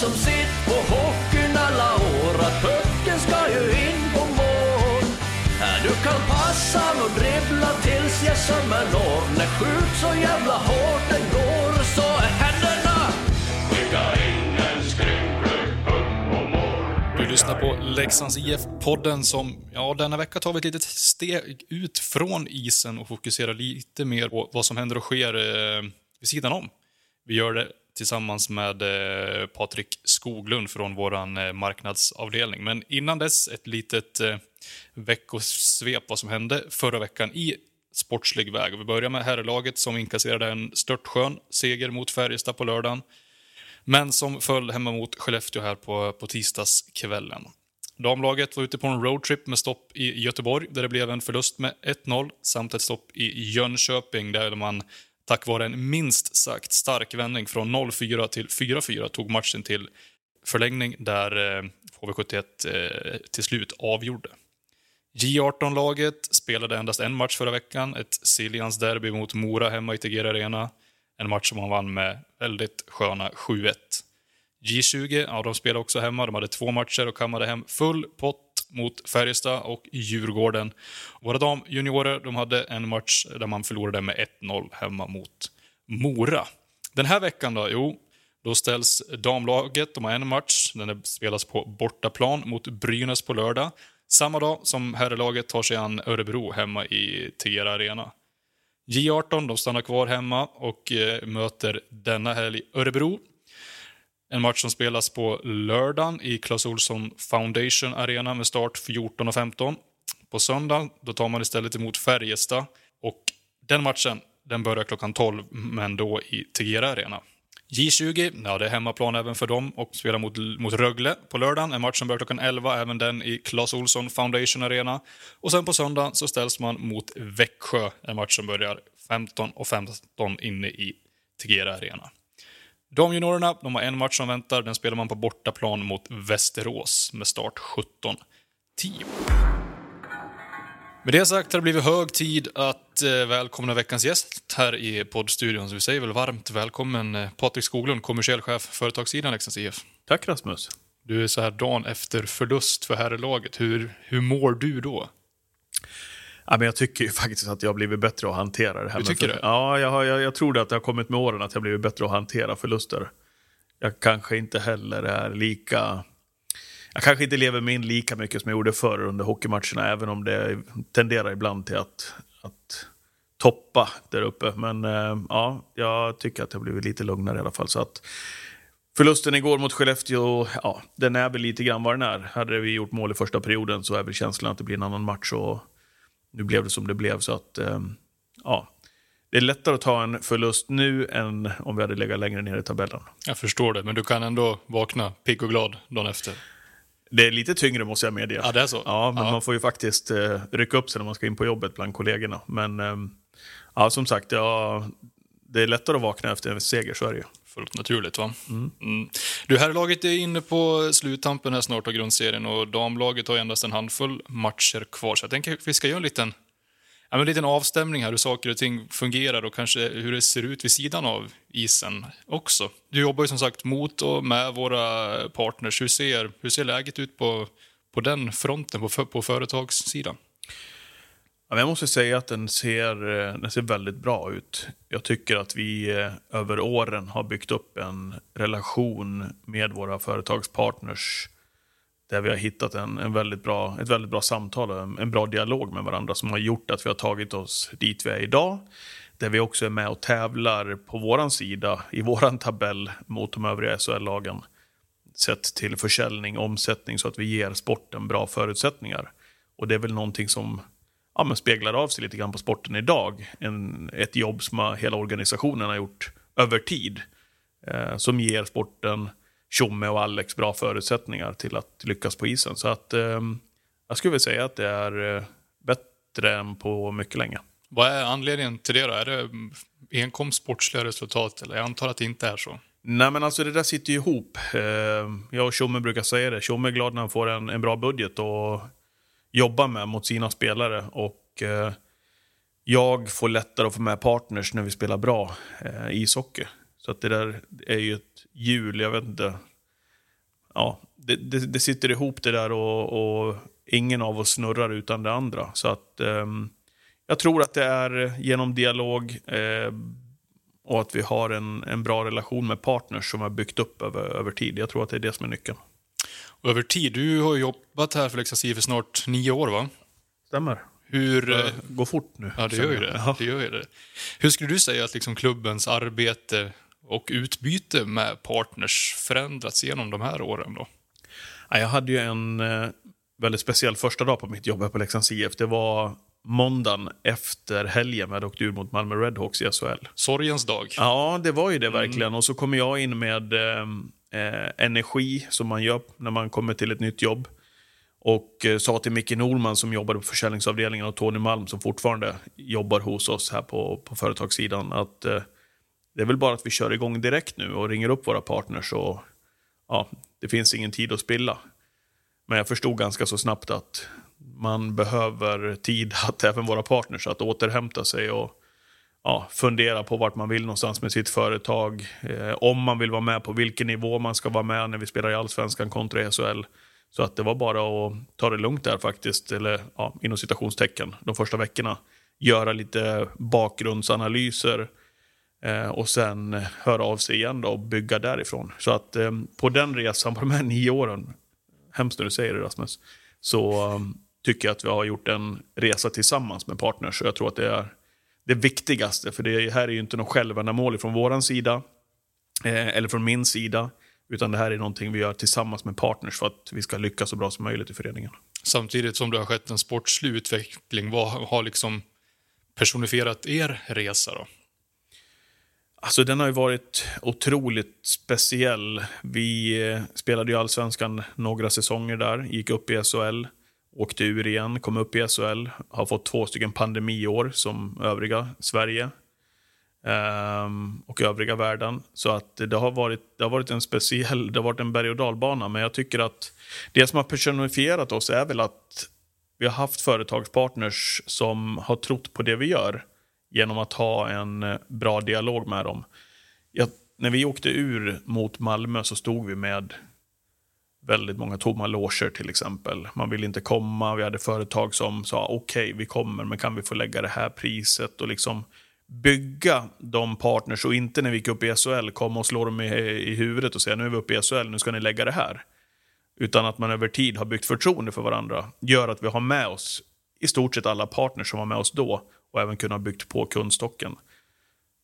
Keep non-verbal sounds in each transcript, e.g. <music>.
som sett på hockeyn alla år att pucken ska ju in på mål. Du kan passa och dribbla tills jag sömmer når. När skjut så jävla hårt den går så är händerna Du lyssnar på Leksands IF-podden som, ja, denna vecka tar vi ett litet steg ut från isen och fokuserar lite mer på vad som händer och sker eh, vid sidan om. Vi gör det tillsammans med eh, Patrik Skoglund från vår eh, marknadsavdelning. Men innan dess ett litet eh, veckosvep vad som hände förra veckan i sportslig väg. Vi börjar med herrlaget som inkasserade en störtskön seger mot Färjestad på lördagen men som föll hemma mot Skellefteå här på, på tisdagskvällen. Damlaget var ute på en roadtrip med stopp i Göteborg där det blev en förlust med 1-0 samt ett stopp i Jönköping där man tack vare en minst sagt stark vändning från 0-4 till 4-4 tog matchen till förlängning där eh, HV71 eh, till slut avgjorde. J18-laget spelade endast en match förra veckan, ett Siljans derby mot Mora hemma i Tegera Arena. En match som man vann med väldigt sköna 7-1. J20, ja de spelade också hemma. De hade två matcher och kammade hem full pott mot Färjestad och Djurgården. Våra damjuniorer de hade en match där man förlorade med 1-0 hemma mot Mora. Den här veckan då? Jo, då ställs damlaget, de har en match, den spelas på bortaplan mot Brynäs på lördag. Samma dag som herrlaget tar sig an Örebro hemma i Tegera Arena. J18 de stannar kvar hemma och eh, möter denna helg Örebro. En match som spelas på lördagen i Clas Ohlson Foundation Arena med start 14.15. På söndagen då tar man istället emot Färjestad och den matchen den börjar klockan 12 men då i Tegera Arena. J20, ja det är hemmaplan även för dem och spelar mot, mot Rögle på lördagen. En match som börjar klockan 11, även den i Clas Ohlson Foundation Arena. Och sen på söndag så ställs man mot Växjö, en match som börjar 15.15 15 inne i Tegera Arena. Damjuniorerna, de har en match som väntar. Den spelar man på bortaplan mot Västerås med start 17.10. Med det sagt har det blivit hög tid att eh, välkomna veckans gäst här i poddstudion. Så vi säger väl varmt välkommen eh, Patrik Skoglund, kommersiell chef företagssidan Leksands IF. Tack Rasmus. Du är så här dagen efter förlust för herrlaget. Hur, hur mår du då? Ja, men jag tycker ju <laughs> faktiskt att jag har blivit bättre att hantera det här. Du tycker för... det? Ja, jag, har, jag, jag tror att det har kommit med åren att jag blivit bättre att hantera förluster. Jag kanske inte heller är lika... Jag kanske inte lever mig in lika mycket som jag gjorde förr under hockeymatcherna, även om det tenderar ibland till att, att toppa där uppe. Men eh, ja, jag tycker att jag blivit lite lugnare i alla fall. Så att Förlusten igår mot Skellefteå, ja, den är väl lite grann vad den är. Hade vi gjort mål i första perioden så är väl känslan att det blir en annan match. Och nu blev det som det blev. Så att, eh, ja, det är lättare att ta en förlust nu än om vi hade legat längre ner i tabellen. Jag förstår det, men du kan ändå vakna pigg och glad dagen efter. Det är lite tyngre måste jag medge. Ja, det är så? Ja, men Ja. man får ju faktiskt eh, rycka upp sig när man ska in på jobbet bland kollegorna. Men eh, ja, som sagt, ja, det är lättare att vakna efter en seger, så är det ju. Fullt naturligt va? Mm. Du, herrlaget är inne på sluttampen här snart av grundserien och damlaget har endast en handfull matcher kvar. Så jag tänker att vi ska göra en liten, en liten avstämning här hur saker och ting fungerar och kanske hur det ser ut vid sidan av isen också. Du jobbar ju som sagt mot och med våra partners. Hur ser, hur ser läget ut på, på den fronten, på, på företagssidan? Ja, jag måste säga att den ser, eh, den ser väldigt bra ut. Jag tycker att vi eh, över åren har byggt upp en relation med våra företagspartners där vi har hittat en, en väldigt bra, ett väldigt bra samtal och en, en bra dialog med varandra som har gjort att vi har tagit oss dit vi är idag. Där vi också är med och tävlar på våran sida, i våran tabell mot de övriga SHL-lagen. Sett till försäljning, omsättning så att vi ger sporten bra förutsättningar. Och det är väl någonting som ja, men speglar av sig lite grann på sporten idag. En, ett jobb som hela organisationen har gjort över tid. Eh, som ger sporten, Tjomme och Alex bra förutsättningar till att lyckas på isen. Så att eh, jag skulle vilja säga att det är eh, bättre än på mycket länge. Vad är anledningen till det då? Är det mm, enkom sportsliga resultat? Eller jag antar att det inte är så. Nej men alltså det där sitter ju ihop. Eh, jag och Tjomme brukar säga det. Tjomme är glad när han får en, en bra budget att jobba med mot sina spelare. Och eh, jag får lättare att få med partners när vi spelar bra eh, ishockey. Så att det där är ju ett hjul, jag vet inte. ja, det, det, det, sitter ihop det där och, och, ingen av oss snurrar utan det andra. Så att eh, jag tror att det är genom dialog eh, och att vi har en, en bra relation med partners som har byggt upp över, över tid. Jag tror att det är det som är nyckeln. Över tid, du har jobbat här för Leksands för snart nio år va? Stämmer. Hur, det går fort nu. Ja, det gör ju det. Det, gör ju det. Hur skulle du säga att liksom klubbens arbete och utbyte med partners förändrats genom de här åren? Då? Jag hade ju en eh, väldigt speciell första dag på mitt jobb här på Leksands IF. Det var måndagen efter helgen med åkte ur mot Malmö Redhawks i SHL. Sorgens dag. Ja, det var ju det mm. verkligen. Och så kom jag in med eh, energi som man gör när man kommer till ett nytt jobb. Och eh, sa till Micke Norman som jobbade på försäljningsavdelningen och Tony Malm som fortfarande jobbar hos oss här på, på företagssidan att eh, det är väl bara att vi kör igång direkt nu och ringer upp våra partners och ja, det finns ingen tid att spilla. Men jag förstod ganska så snabbt att man behöver tid <laughs> att även våra partners att återhämta sig och ja, fundera på vart man vill någonstans med sitt företag. Eh, om man vill vara med, på vilken nivå man ska vara med när vi spelar i Allsvenskan kontra SHL. Så att det var bara att ta det lugnt där faktiskt, eller ja, inom citationstecken, de första veckorna. Göra lite bakgrundsanalyser eh, och sen höra av sig igen då och bygga därifrån. Så att eh, på den resan, <laughs> på de här nio åren, hemskt när du säger det Rasmus, så um, tycker jag att vi har gjort en resa tillsammans med partners. Och jag tror att det är det viktigaste, för det här är ju inte något självändamål från vår sida, eh, eller från min sida, utan det här är någonting vi gör tillsammans med partners för att vi ska lyckas så bra som möjligt i föreningen. Samtidigt som det har skett en sportslig utveckling, vad har liksom personifierat er resa då? Alltså den har ju varit otroligt speciell. Vi eh, spelade ju allsvenskan några säsonger där, gick upp i SHL, åkte ur igen, kom upp i SHL, har fått två stycken pandemiår som övriga Sverige um, och övriga världen. Så att det har, varit, det har varit en speciell, det har varit en berg och dalbana, men jag tycker att det som har personifierat oss är väl att vi har haft företagspartners som har trott på det vi gör genom att ha en eh, bra dialog med dem. Jag, när vi åkte ur mot Malmö så stod vi med väldigt många tomma loger till exempel. Man ville inte komma, vi hade företag som sa okej, okay, vi kommer, men kan vi få lägga det här priset och liksom bygga de partners och inte när vi gick upp i SHL komma och slå dem i, i huvudet och säga nu är vi uppe i SHL, nu ska ni lägga det här. Utan att man över tid har byggt förtroende för varandra gör att vi har med oss i stort sett alla partners som var med oss då och även kunnat byggt på kundstocken.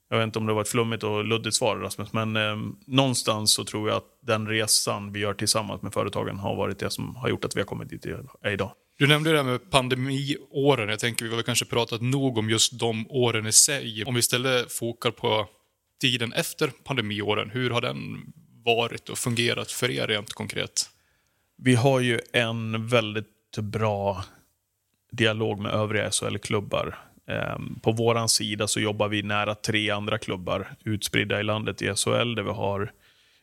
Jag vet inte om det var ett flummigt och luddigt svar Rasmus, men eh, någonstans så tror jag att den resan vi gör tillsammans med företagen har varit det som har gjort att vi har kommit dit idag. Du nämnde det här med pandemiåren. Jag tänker vi har kanske pratat nog om just de åren i sig. Om vi istället fokar på tiden efter pandemiåren, hur har den varit och fungerat för er rent konkret? Vi har ju en väldigt bra dialog med övriga SHL-klubbar. Ehm, på vår sida så jobbar vi nära tre andra klubbar utspridda i landet i SHL där vi har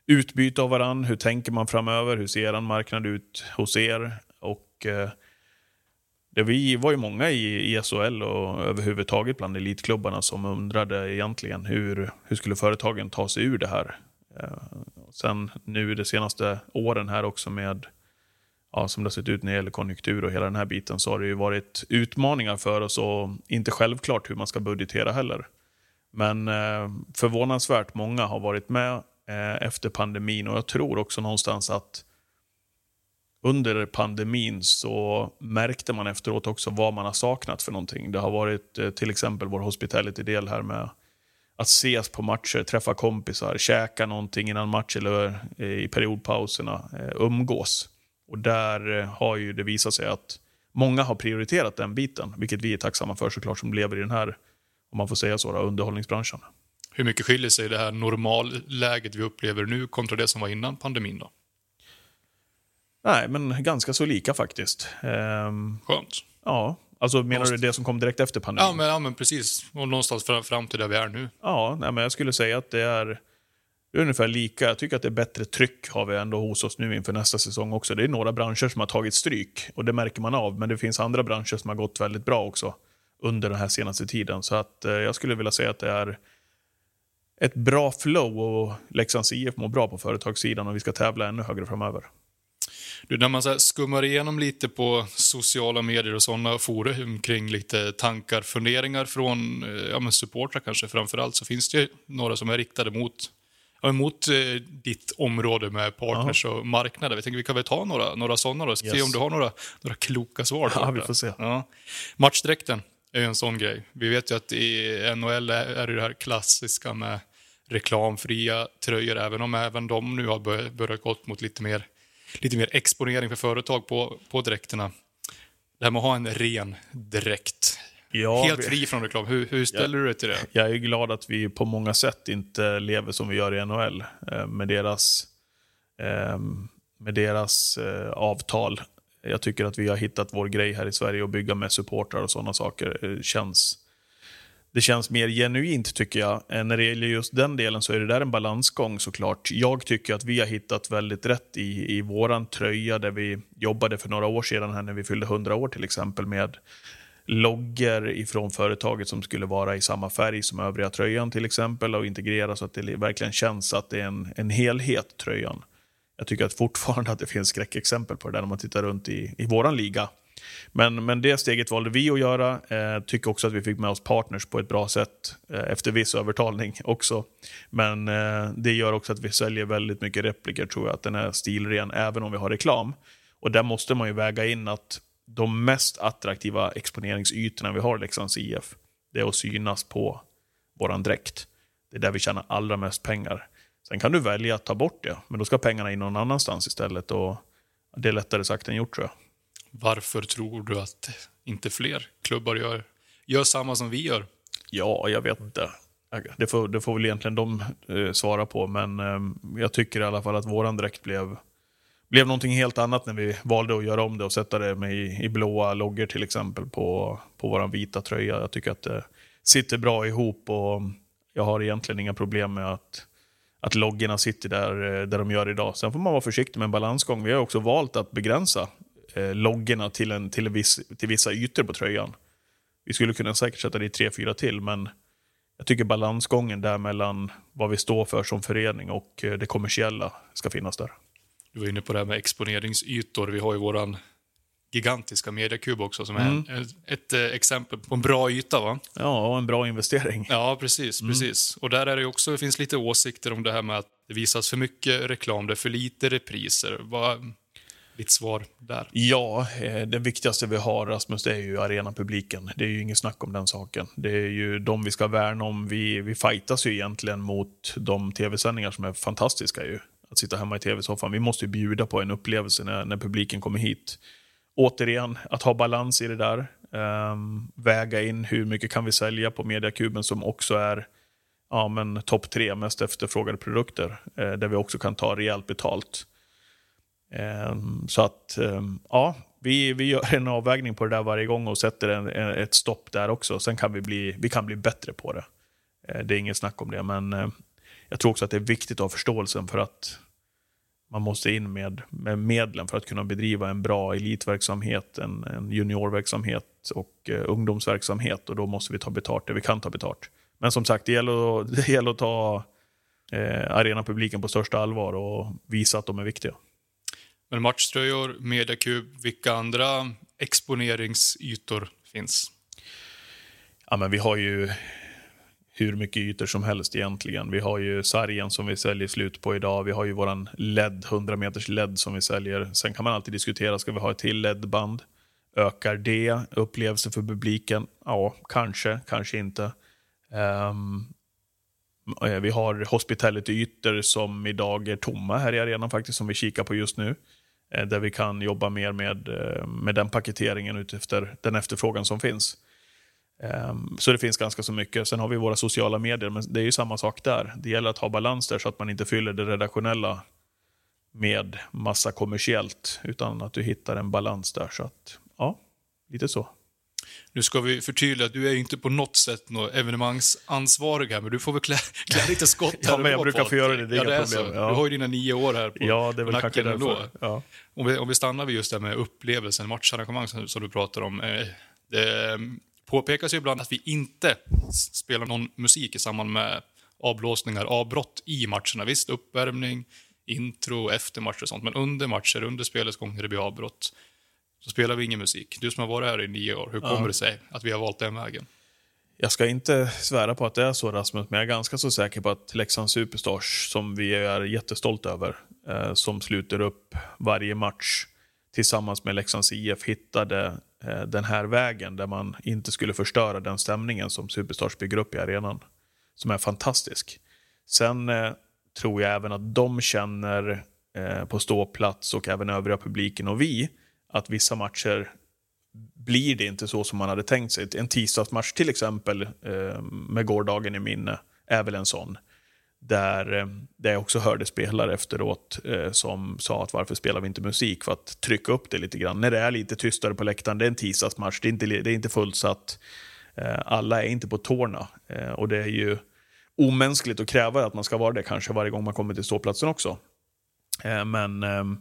utbyte av varandra. Hur tänker man framöver? Hur ser er marknad ut hos er? Och eh, det vi var ju många i, SHL och överhuvudtaget bland elitklubbarna som undrade egentligen hur, hur skulle företagen ta sig ur det här? Ehm, sen nu de senaste åren här också med ja, som det har sett ut när det gäller konjunktur och hela den här biten så har det ju varit utmaningar för oss och inte självklart hur man ska budgetera heller. Men eh, förvånansvärt många har varit med eh, efter pandemin och jag tror också någonstans att under pandemin så märkte man efteråt också vad man har saknat för någonting. Det har varit eh, till exempel vår hospitality-del här med att ses på matcher, träffa kompisar, käka någonting innan match eller eh, i periodpauserna, eh, umgås. Och där eh, har ju det visat sig att många har prioriterat den biten, vilket vi är tacksamma för såklart som lever i den här, om man får säga så, underhållningsbranschen. Hur mycket skiljer sig det här normalläget vi upplever nu kontra det som var innan pandemin då? Nej, men ganska så lika faktiskt. Ehm, Skönt. Ja, alltså menar du det som kom direkt efter pandemin? Ja, men, ja, men precis. Och någonstans fram, fram till där vi är nu. Ja, nej, men jag skulle säga att det är ungefär lika. Jag tycker att det är bättre tryck har vi ändå hos oss nu inför nästa säsong också. Det är några branscher som har tagit stryk och det märker man av. Men det finns andra branscher som har gått väldigt bra också under den här senaste tiden. Så att eh, jag skulle vilja säga att det är ett bra flow och Leksands IF mår bra på företagssidan och vi ska tävla ännu högre framöver. Du, när man så här skummar igenom lite på sociala medier och sådana forum kring lite tankar, funderingar från eh, ja, men supportrar kanske framförallt, så finns det ju några som är riktade mot, ja, mot eh, ditt område med partners och marknader. Vi tänker vi kan väl ta några, några sådana då, se Yes. om du har några, några kloka svar. Ja, vi får se. Ja. Matchdräkten är ju en sån grej. Vi vet ju att i NHL är det det här klassiska med reklamfria tröjor, även om även de nu har bör- börjat gått mot lite mer, lite mer exponering för företag på, på dräkterna. Det här med att ha en ren dräkt. Ja, Helt fri från reklam. Hur, hur ställer du dig till det? Jag är glad att vi på många sätt inte lever som vi gör i NHL. eh, Med deras, eh, med deras eh, avtal. Jag tycker att vi har hittat vår grej här i Sverige och bygga med supportrar och sådana saker. Känns, det känns mer genuint tycker jag. När det gäller just den delen så är det där en balansgång såklart. Jag tycker att vi har hittat väldigt rätt i, i våran tröja där vi jobbade för några år sedan här när vi fyllde 100 år till exempel med loggor ifrån företaget som skulle vara i samma färg som övriga tröjan till exempel och integrera så att det verkligen känns att det är en, en helhet tröjan. Jag tycker att fortfarande att det finns skräckexempel på det där när man tittar runt i, i våran liga. Men, men det steget valde vi att göra. Eh, tycker också att vi fick med oss partners på ett bra sätt eh, efter viss övertalning också. Men eh, det gör också att vi säljer väldigt mycket repliker tror jag, att den är stilren även om vi har reklam. Och där måste man ju väga in att de mest attraktiva exponeringsytorna vi har i Leksands IF, det är att synas på våran dräkt. Det är där vi tjänar allra mest pengar. Sen kan du välja att ta bort det, men då ska pengarna in någon annanstans istället. Och det är lättare sagt än gjort tror jag. Varför tror du att inte fler klubbar gör, gör samma som vi gör? Ja, jag vet inte. Det får, det får väl egentligen de eh, svara på, men eh, jag tycker i alla fall att våran dräkt blev, blev någonting helt annat när vi valde att göra om det och sätta det med i, i blåa loggor till exempel på, på våran vita tröja. Jag tycker att det sitter bra ihop och jag har egentligen inga problem med att, att loggorna sitter där, eh, där de gör idag. Sen får man vara försiktig med en balansgång. Vi har också valt att begränsa eh, loggorna till, en, till, en viss, till vissa ytor på tröjan. Vi skulle kunna säkert sätta dit tre, fyra till, men jag tycker balansgången där mellan vad vi står för som förening och eh, det kommersiella ska finnas där. Du var inne på det här med exponeringsytor. Vi har ju våran gigantiska mediakub också som är Mm. en, ett, eh, exempel på en bra yta. va? Ja, och en bra investering. Ja, precis. precis. Och där är det också, det finns lite åsikter om det här med att det visas för mycket reklam, det är för lite repriser. Vad ditt svar där? Ja, eh, det viktigaste vi har, Rasmus, det är ju arenapubliken. Det är ju inget snack om den saken. Det är ju de vi ska värna om. Vi, vi fightas ju egentligen mot de tv-sändningar som är fantastiska ju. Att sitta hemma i tv-soffan. Vi måste ju bjuda på en upplevelse när, när publiken kommer hit. Återigen, att ha balans i det där. Um, väga in hur mycket kan vi sälja på mediakuben som också är ja, men topp tre mest efterfrågade produkter. Eh, där vi också kan ta rejält betalt. Um, Så att, um, ja, vi, vi gör en avvägning på det där varje gång och sätter en, en, ett stopp där också. Sen kan vi bli, vi kan bli bättre på det. Eh, Det är inget snack om det, men eh, jag tror också att det är viktigt att ha förståelsen för att man måste in med, med medlen för att kunna bedriva en bra elitverksamhet, en, en juniorverksamhet och eh, ungdomsverksamhet. Och då måste vi ta betalt det vi kan ta betalt. Men som sagt, det gäller att, <laughs> det gäller att ta eh, arenapubliken på största allvar och visa att de är viktiga. Men matchtröjor, mediakub, vilka andra exponeringsytor finns? Ja, men vi har ju hur mycket ytor som helst egentligen. Vi har ju sargen som vi säljer slut på idag. Vi har ju våran LED, 100 meters LED som vi säljer. Sen kan man alltid diskutera, ska vi ha ett till LED-band? Ökar det upplevelsen för publiken? Ja, kanske, kanske inte. Um, vi har hospitality-ytor som idag är tomma här i arenan faktiskt, som vi kikar på just nu. Eh, där vi kan jobba mer med, eh, med den paketeringen utifrån den efterfrågan som finns. Ehm, Så det finns ganska så mycket. Sen har vi våra sociala medier, men det är ju samma sak där. Det gäller att ha balans där så att man inte fyller det redaktionella med massa kommersiellt, utan att du hittar en balans där. Så att, ja, lite så. Nu ska vi förtydliga att du är inte på något sätt någon evenemangsansvarig här, men du får väl klä, <laughs> klä lite skott Ja, här och men jag brukar få Patrik. göra det, det är ja, inga det problem. Ja. Du har ju dina nio år här på, Ja, det är väl kanske därför. Ja. Om vi, om vi stannar vid just det här med upplevelsen, matcharrangemang som, som du pratar om. Eh, det påpekas ju ibland att vi inte spelar någon musik i samband med avblåsningar, avbrott i matcherna. Visst, uppvärmning intro och efter matcher och sånt. Men under matcher, under spelets gång när det blir avbrott, så spelar vi ingen musik. Du som har varit här i nio år, hur kommer Ja. det sig att vi har valt den vägen? Jag ska inte svära på att det är så Rasmus, men jag är ganska så säker på att Leksands Superstars, som vi är jättestolta över, eh, som sluter upp varje match tillsammans med Leksands IF, hittade eh, den här vägen där man inte skulle förstöra den stämningen som Superstars bygger upp i arenan. Som är fantastisk. Sen eh, tror jag även att de känner eh, på ståplats och även övriga publiken och vi, att vissa matcher blir det inte så som man hade tänkt sig. En tisdagsmatch till exempel, eh, med gårdagen i minne, är väl en sån. Där, eh, där jag också hörde spelare efteråt eh, som sa att varför spelar vi inte musik? För att trycka upp det lite grann. När det är lite tystare på läktaren, det är en tisdagsmatch, det är inte, det är inte fullsatt. Eh, alla är inte på tårna. Eh, och det är ju omänskligt att kräva att man ska vara det kanske varje gång man kommer till ståplatsen också. Eh, men ehm,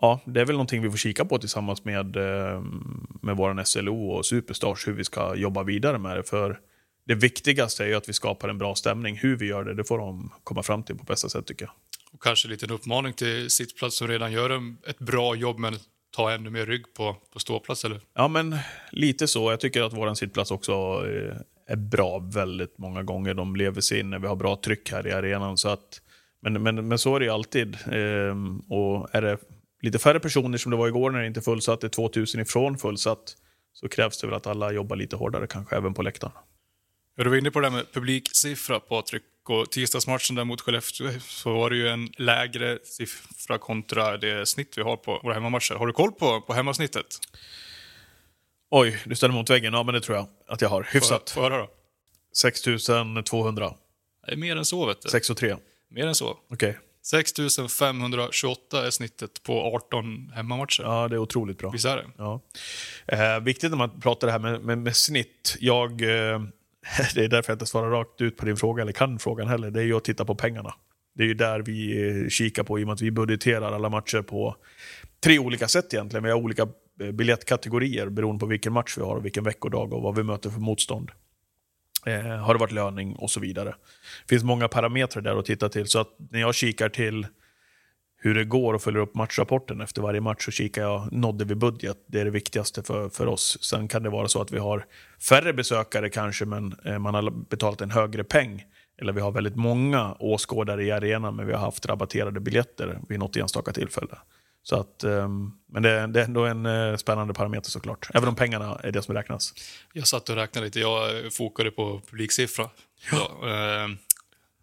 ja, det är väl någonting vi får kika på tillsammans med, ehm, med vår SLO och Superstars, hur vi ska jobba vidare med det. För det viktigaste är ju att vi skapar en bra stämning. Hur vi gör det, det får de komma fram till på bästa sätt tycker jag. Och kanske en liten uppmaning till sittplats som redan gör en- ett bra jobb, men ta ännu mer rygg på, på ståplats, eller? Ja, men lite så. Jag tycker att vår sittplats också eh, är bra väldigt många gånger. De lever sig in när vi har bra tryck här i arenan. Så att, men, men, men så är det ju alltid. Ehm, och är det lite färre personer som det var igår när det inte är fullsatt, det är 2000 ifrån fullsatt, så krävs det väl att alla jobbar lite hårdare kanske även på läktaren. Du var inne på det här med publiksiffra, Patrik. Och tisdagsmatchen där mot Skellefteå så var det ju en lägre siffra kontra det snitt vi har på våra hemmamatcher. Har du koll på, på hemmasnittet? Oj, du ställer mot väggen. Ja, men det tror jag att jag har. Hyfsat. Får jag höra då? 6200. Det är mer än så, vet du. 6 och 3. Mer än så. Okej. 6528 är snittet på 18 hemmamatcher. Ja, det är otroligt bra. Visst är det? Ja. Eh, viktigt när man pratar det här med, med, med snitt. Jag, eh, <laughs> det är därför jag inte svarar rakt ut på din fråga, eller kan frågan heller. Det är ju att titta på pengarna. Det är ju där vi eh, kikar på, i och med att vi budgeterar alla matcher på tre olika sätt egentligen. Vi har olika eh, biljettkategorier beroende på vilken match vi har, och vilken veckodag och vad vi möter för motstånd. Eh, har det varit löning och så vidare. Det finns många parametrar där att titta till. Så att när jag kikar till hur det går och följer upp matchrapporten efter varje match så kikar jag, nådde vi budget? Det är det viktigaste för, för oss. Sen kan det vara så att vi har färre besökare kanske, men eh, man har betalat en högre peng. Eller vi har väldigt många åskådare i arenan, men vi har haft rabatterade biljetter vid något enstaka tillfälle. Så att, ehm, men det, det är ändå en eh, spännande parameter såklart. Även om pengarna är det som räknas. Jag satt och räknade lite. Jag fokade på publiksiffra. Ja. eh,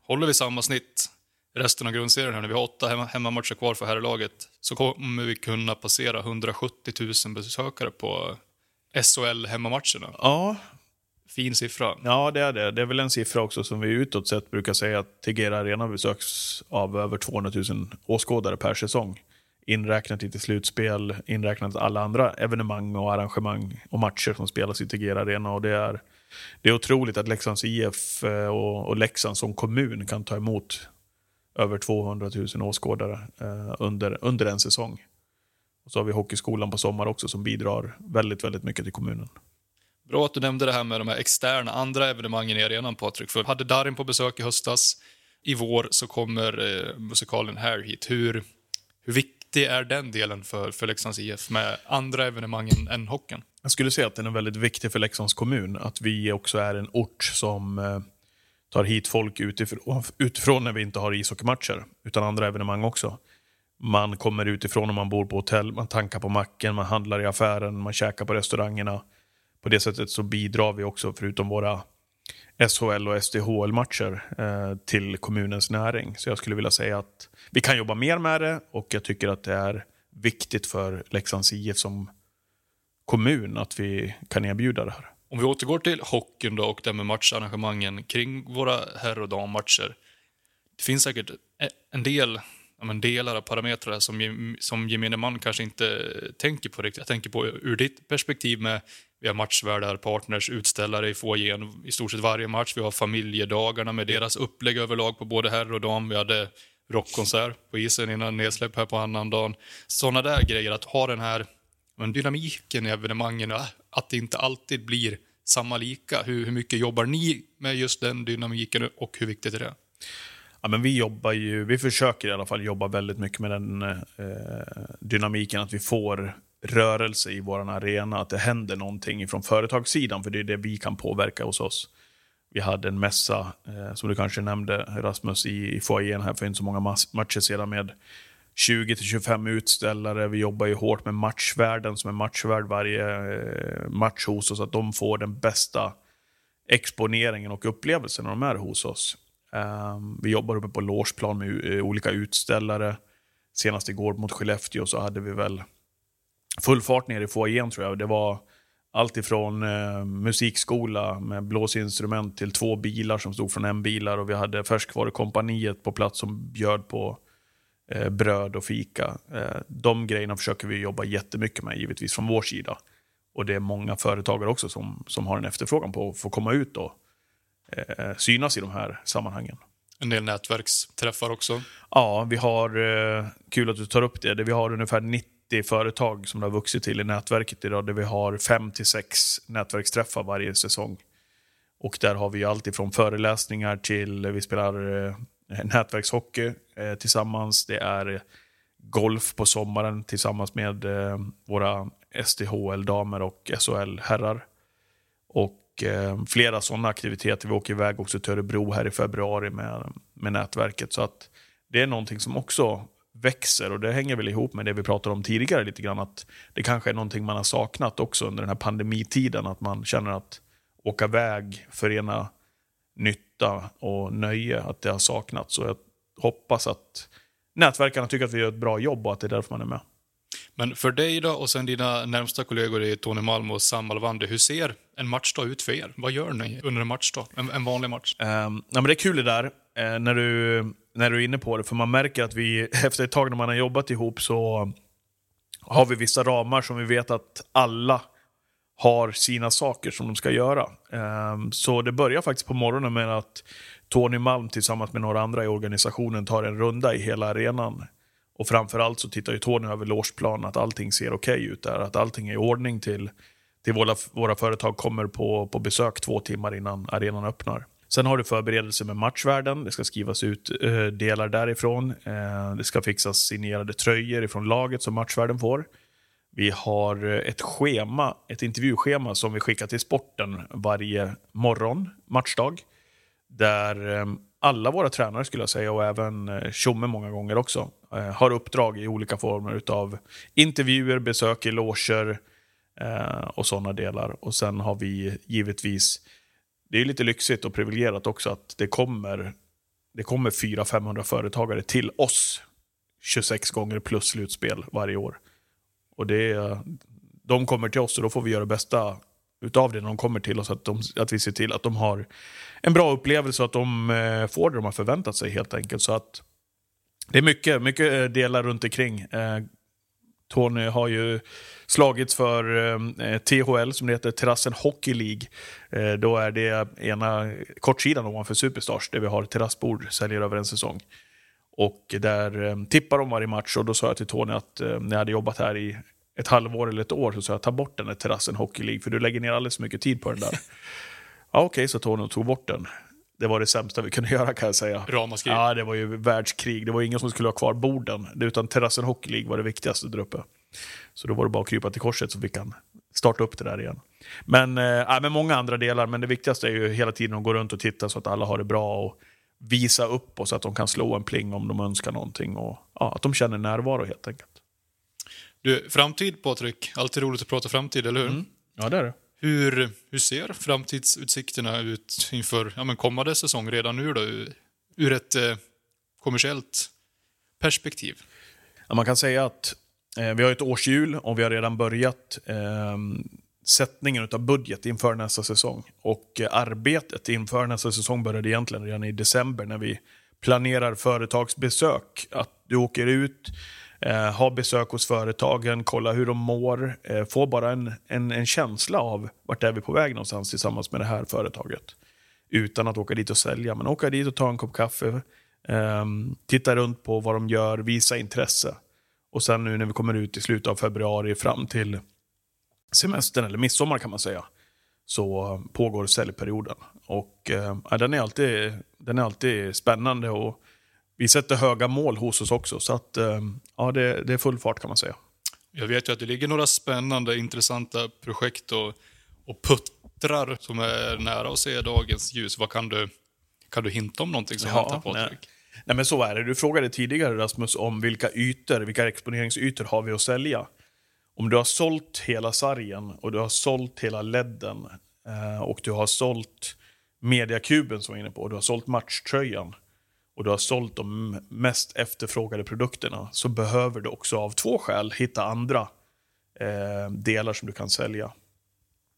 håller vi samma snitt resten av grundserien här, när vi har åtta hemma, hemmamatcher kvar för herrlaget, så kommer vi kunna passera 170 000 besökare på SHL-hemmamatcherna. Ja, Fin siffra. Ja, det är det. Det är väl en siffra också som vi utåt sett brukar säga att Tegera Arena besöks av över 200 000 åskådare per säsong. Inräknat lite slutspel, inräknat alla andra evenemang och arrangemang och matcher som spelas i Tegera Arena. Och det, är, det är otroligt att Leksands IF eh, och, och Leksand som kommun kan ta emot över 200 000 åskådare eh, under, under en säsong. Och så har vi Hockeyskolan på sommar också som bidrar väldigt, väldigt mycket till kommunen. Bra att du nämnde det här med de här externa, andra evenemangen i arenan, Patrik. För hade Darin på besök i höstas. I vår så kommer eh, musikalen här hit. Hur, hur viktig är den delen för, för Leksands IF med andra evenemang än, än hockeyn? Jag skulle säga att den är väldigt viktig för Leksands kommun. Att vi också är en ort som eh, tar hit folk utifrån, utifrån när vi inte har ishockeymatcher, utan andra evenemang också. Man kommer utifrån om man bor på hotell, man tankar på macken, man handlar i affären, man käkar på restaurangerna. På det sättet så bidrar vi också, förutom våra SHL och SDHL-matcher, eh, till kommunens näring. Så jag skulle vilja säga att vi kan jobba mer med det och jag tycker att det är viktigt för Leksands IF som kommun att vi kan erbjuda det här. Om vi återgår till hockeyn då och det med matcharrangemangen kring våra herr och dammatcher. Det finns säkert e- en del ja, men delar av parametrar som, som gemene man kanske inte tänker på riktigt. Jag tänker på ur ditt perspektiv med vi har matchvärdar, partners, utställare i foajén i stort sett varje match. Vi har familjedagarna med deras upplägg överlag på både herr och dam. Vi hade rockkonsert på isen innan nedsläpp här på annandagen. Sådana där grejer, att ha den här men dynamiken i evenemangen, att det inte alltid blir samma lika. Hur, hur mycket jobbar ni med just den dynamiken och hur viktigt är det? Ja, men vi jobbar ju, vi försöker i alla fall jobba väldigt mycket med den eh, dynamiken att vi får rörelse i vår arena, att det händer någonting från företagssidan, för det är det vi kan påverka hos oss. Vi hade en mässa, eh, som du kanske nämnde Rasmus, i, i foajén här för inte så många matcher sedan med 20-25 utställare. Vi jobbar ju hårt med matchvärden som är matchvärd varje eh, match hos oss, att de får den bästa exponeringen och upplevelsen när de är hos oss. Ehm, vi jobbar uppe på Lårsplan med eh, olika utställare. Senast igår mot Skellefteå så hade vi väl full fart ner i foajén tror jag. Det var allt ifrån eh, musikskola med blåsinstrument till två bilar som stod från en bilar och vi hade färskvarukompaniet på plats som bjöd på uh, bröd och fika. de grejerna försöker vi jobba jättemycket med givetvis från vår sida. Och det är många företagare också som, som har en efterfrågan på att få komma ut och eh, synas i de här sammanhangen. En del nätverksträffar också. Ja, vi har, eh, kul att du tar upp det, vi har ungefär 90 företag som det har vuxit till i nätverket idag, där vi har 5-6 nätverksträffar varje säsong. Och där har vi allt ifrån föreläsningar till, vi spelar eh, Eh, nätverkshockey eh, tillsammans, det är golf på sommaren tillsammans med eh, våra SDHL-damer och SHL-herrar. Och eh, flera sådana aktiviteter. Vi åker iväg också till Örebro här i februari med, med nätverket. Så att det är någonting som också växer och det hänger väl ihop med det vi pratade om tidigare lite grann. Att det kanske är någonting man har saknat också under den här pandemitiden. Att man känner att åka iväg, förena nytt nytta och nöje, att det har saknats. Så jag hoppas att nätverkarna tycker att vi gör ett bra jobb och att det är därför man är med. Men för dig då och sen dina närmsta kollegor i Tony Malm och Sam Alvander, hur ser en matchdag ut för er? Vad gör ni under en matchdag? En, en vanlig match? Um, ja, men det är kul det där, uh, när, du, när du är inne på det. För man märker att vi, <laughs> efter ett tag när man har jobbat ihop så har vi vissa ramar som vi vet att alla har sina saker som de ska göra. Ehm, så det börjar faktiskt på morgonen med att Tony Malm tillsammans med några andra i organisationen tar en runda i hela arenan. Och framförallt så tittar ju Tony över logeplanen, att allting ser okej okay ut där. Att allting är i ordning till, till våra, våra företag kommer på, på besök två timmar innan arenan öppnar. Sen har du förberedelser med matchvärden. Det ska skrivas ut eh, delar därifrån. Ehm, det ska fixas signerade tröjor ifrån laget som matchvärden får. Vi har eh, ett schema, ett intervjuschema som vi skickar till sporten varje morgon, matchdag. Där eh, alla våra tränare skulle jag säga och även eh, Tjomme många gånger också har uppdrag i olika former av intervjuer, besök i loger och sådana delar. Och sen har vi givetvis, det är lite lyxigt och privilegierat också att det kommer, det kommer 400-500 företagare till oss 26 gånger plus slutspel varje år. Och det, de kommer till oss och då får vi göra det bästa utav det när de kommer till oss. Att, de, att vi ser till att de har en bra upplevelse och att de eh, får det de har förväntat sig helt enkelt. Så att det är mycket, mycket eh, delar runt omkring. Eh, Tony har ju slagits för eh, THL, som det heter, Terrassen Hockey League. Eh, då är det ena kortsidan ovanför Superstars, där vi har terrassbord, säljer över en säsong. Och där eh, tippar de varje match och då sa jag till Tony att eh, när jag hade jobbat här i ett halvår eller ett år så sa jag ta bort den där Terrassen Hockey League, för du lägger ner alldeles för mycket tid på den där. <laughs> ja, Okej, okay, så Tony tog bort den. Det var det sämsta vi kunde <laughs> göra kan jag säga. Ramaskri. Ja, det var ju världskrig. Det var ingen som skulle ha kvar borden. Utan Terrassen Hockey League var det viktigaste där uppe. Så då var det bara att krypa till korset så vi kan starta upp det där igen. Men, äh, men många andra delar, men det viktigaste är ju hela tiden att gå runt och titta så att alla har det bra och visa upp och så att de kan slå en pling om de önskar någonting och ja, att de känner närvaro helt enkelt. Du, framtid Patrik, alltid roligt att prata framtid, eller hur? Mm. Ja, det är det. Hur, hur ser framtidsutsikterna ut inför ja, men kommande säsong redan nu då, ur ett eh, kommersiellt perspektiv? Ja, man kan säga att eh, vi har ett årshjul och vi har redan börjat eh, sättningen av budget inför nästa säsong. Och eh, arbetet inför nästa säsong började egentligen redan i december när vi planerar företagsbesök. Att du åker ut, Eh, ha besök hos företagen, kolla hur de mår. Eh, få bara en, en, en, känsla av vart är vi på väg någonstans tillsammans med det här företaget. Utan att åka dit och sälja, men åka dit och ta en kopp kaffe. Eh, titta runt på vad de gör, visa intresse. Och sen nu när vi kommer ut i slutet av februari fram till semestern, eller midsommar kan man säga, så pågår säljperioden. Och eh, den, är alltid, den är alltid spännande och vi sätter höga mål hos oss också. Så att, eh, ja, det, det är full fart kan man säga. Jag vet ju att det ligger några spännande, intressanta projekt och, och puttrar som är nära att se dagens ljus. Vad kan du, kan du hinta om någonting som Ja, väntar Patrik? nej. Nej men så är det. Du frågade tidigare Rasmus om vilka ytor, vilka exponeringsytor har vi att sälja. Om du har sålt hela sargen och du har sålt hela ledden eh, och du har sålt mediakuben som jag var inne på och du har sålt matchtröjan och du har sålt de mest efterfrågade produkterna så behöver du också av två skäl hitta andra eh, delar som du kan sälja.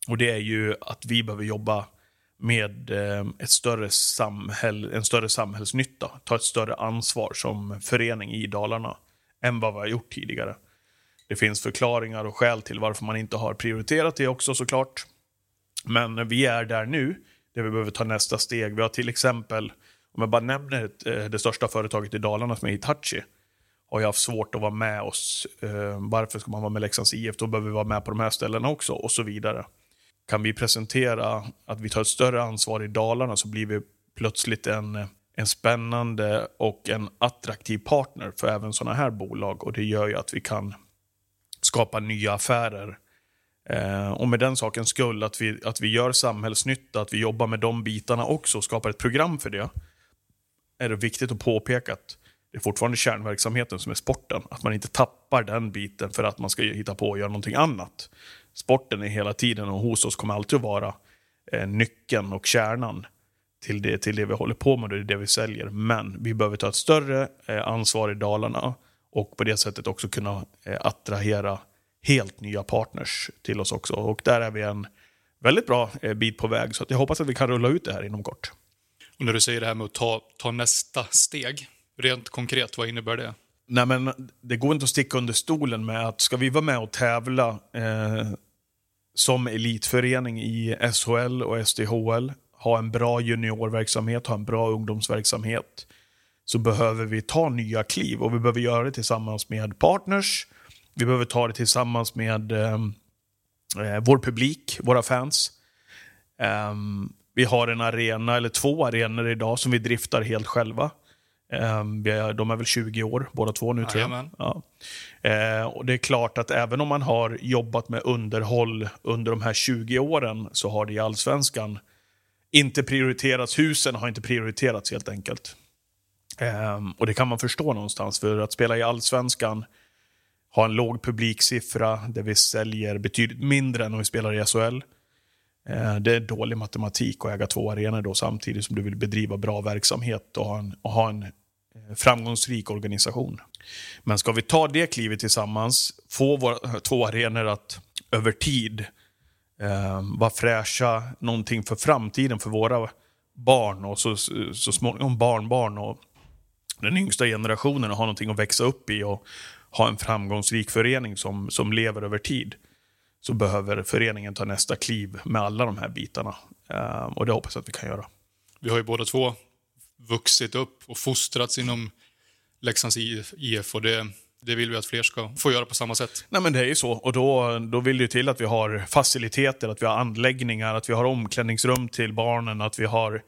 Och det är ju att vi behöver jobba med eh, ett större samhäll, en större samhällsnytta, ta ett större ansvar som förening i Dalarna än vad vi har gjort tidigare. Det finns förklaringar och skäl till varför man inte har prioriterat det också såklart. Men vi är där nu, där vi behöver ta nästa steg. Vi har till exempel, om jag bara nämner ett, det största företaget i Dalarna som är Hitachi, har ju haft svårt att vara med oss. Eh, varför ska man vara med Leksands IF? Då behöver vi vara med på de här ställena också och så vidare. Kan vi presentera att vi tar ett större ansvar i Dalarna så blir vi plötsligt en, en spännande och en attraktiv partner för även sådana här bolag. Och det gör ju att vi kan skapa nya affärer. Eh, och med den sakens skull, att vi, att vi gör samhällsnytta, att vi jobbar med de bitarna också och skapar ett program för det, är det viktigt att påpeka att det är fortfarande kärnverksamheten som är sporten. Att man inte tappar den biten för att man ska hitta på och göra någonting annat. Sporten är hela tiden och hos oss kommer alltid att vara eh, nyckeln och kärnan till det, till det vi håller på med och det är det vi säljer. Men vi behöver ta ett större eh, ansvar i Dalarna och på det sättet också kunna eh, attrahera helt nya partners till oss också. Och där är vi en väldigt bra eh, bit på väg. Så att jag hoppas att vi kan rulla ut det här inom kort. Och när du säger det här med att ta, ta nästa steg, rent konkret, vad innebär det? Nej, men det går inte att sticka under stolen med att ska vi vara med och tävla eh, som elitförening i SHL och SDHL, ha en bra juniorverksamhet, ha en bra ungdomsverksamhet, så behöver vi ta nya kliv och vi behöver göra det tillsammans med partners. Vi behöver ta det tillsammans med eh, eh vår publik, våra fans. Ehm, vi har en arena, eller två arenor idag, som vi driftar helt själva. Ehm, de är väl 20 år båda två nu tror jag. Ja. Eh, och det är klart att även om man har jobbat med underhåll under de här 20 åren så har det i allsvenskan inte prioriterats. Husen har inte prioriterats helt enkelt. Ehm, och det kan man förstå någonstans, för att spela i allsvenskan, ha en låg publiksiffra där vi säljer betydligt mindre än om vi spelar i SHL. Eh, det är dålig matematik att äga två arenor då samtidigt som du vill bedriva bra verksamhet och ha en, och ha en eh, framgångsrik organisation. Men ska vi ta det klivet tillsammans, få våra eh, två arenor att över tid eh, vara fräscha, någonting för framtiden för våra barn och så, så småningom barnbarn och den yngsta generationen och ha någonting att växa upp i och ha en framgångsrik förening som, som lever över tid så behöver föreningen ta nästa kliv med alla de här bitarna. Eh, och det hoppas jag att vi kan göra. Vi har ju båda två vuxit upp och fostrats inom Leksands IF och det, det vill vi att fler ska få göra på samma sätt. Nej men det är ju så. Och då, då vill det ju till att vi har faciliteter, att vi har anläggningar, att vi har omklädningsrum till barnen, att vi har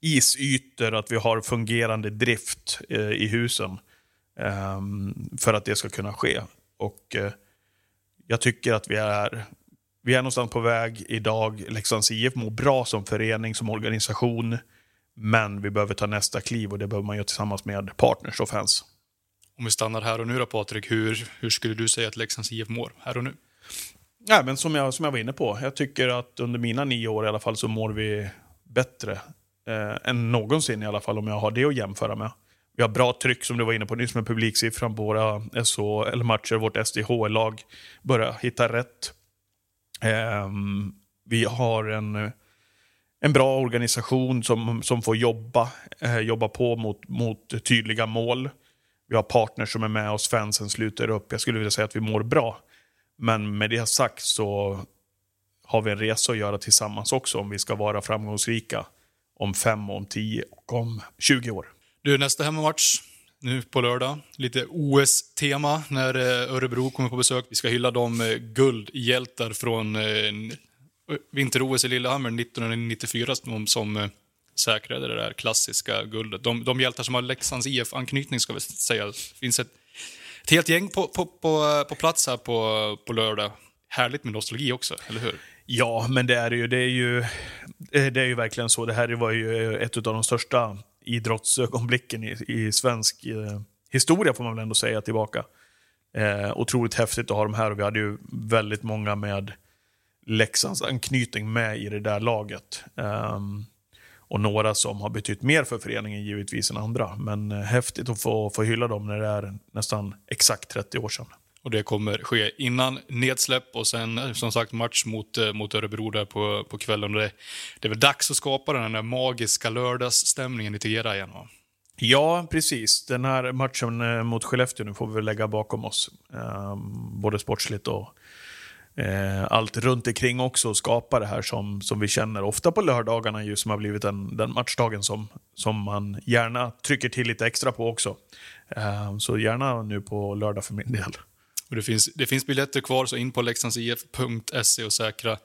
isytor, att vi har fungerande drift eh, i husen. ehm, för att det ska kunna ske. Och eh, jag tycker att vi är, vi är någonstans på väg idag. Leksands IF mår bra som förening, som organisation. Men vi behöver ta nästa kliv och det behöver man göra tillsammans med partners och fans. Om vi stannar här och nu då Patrik, hur, hur skulle du säga att Leksands IF mår här och nu? Ja, men som, jag, som jag var inne på, jag tycker att under mina nio år i alla fall så mår vi bättre eh, än någonsin i alla fall om jag har det att jämföra med. Vi har bra tryck som du var inne på nyss med publiksiffran på våra SHL-matcher. Vårt SDHL-lag börjar hitta rätt. Ehm, vi har en, en bra organisation som, som får jobba, eh, jobba på mot, mot tydliga mål. Vi har partners som är med oss, fansen sluter upp. Jag skulle vilja säga att vi mår bra. Men med det sagt så har vi en resa att göra tillsammans också om vi ska vara framgångsrika om fem, om tio och om 20 år. Du, nästa hemmamatch nu på lördag. Lite OS-tema när eh, Örebro kommer på besök. Vi ska hylla de guldhjältar från eh, vinter-OS i Lillehammer 1994 som, som eh, säkrade det där klassiska guldet. De, de hjältar som har Leksands IF-anknytning ska vi säga. Det finns ett, ett helt gäng på, på, på, på plats här på, på lördag. Härligt med nostalgi också, eller hur? Ja, men det är ju, det är ju, det är ju verkligen så. Det här var ju ett av de största idrottsögonblicken i, i svensk eh, historia, får man väl ändå säga, tillbaka. Eh, otroligt häftigt att ha dem här och vi hade ju väldigt många med Leksands anknytning med i det där laget. Eh, och några som har betytt mer för föreningen givetvis än andra. Men eh, häftigt att få, få hylla dem när det är nästan exakt 30 år sedan. Och det kommer ske innan nedsläpp och sen som sagt match mot, eh, mot Örebro där på, på kvällen. Det, det är väl dags att skapa den där magiska lördagsstämningen i Tegera igen va? Ja, precis. Den här matchen eh, mot Skellefteå nu får vi lägga bakom oss. Eh, både sportsligt och allt runt omkring också och skapa det här som, som vi känner ofta på lördagarna ju som har blivit den, den matchdagen som, som man gärna trycker till lite extra på också. Så gärna nu på lördag för min del. Och det, finns, det finns biljetter kvar, så in på leksandsif.se och säkra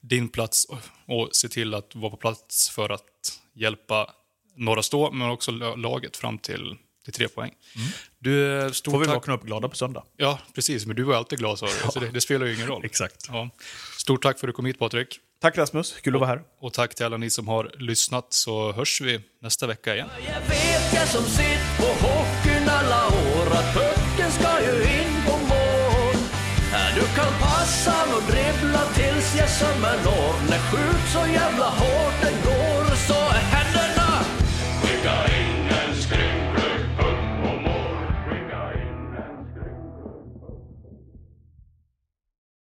din plats och, och se till att vara på plats för att hjälpa Norra Stå, men också laget fram till, till tre poäng. Mm. Du, stort Får vi tack... vakna upp glada på söndag. Ja, precis. Men du var alltid glad, sa du. Ja. Så det, det, spelar ju ingen roll. <laughs> Exakt. Ja. Stort tack för att du kom hit, Patrik. Tack Rasmus, kul att vara här. Och tack till alla ni som har lyssnat, så hörs vi nästa vecka igen. jag sömmen av. När skjut så jävla hårt den går.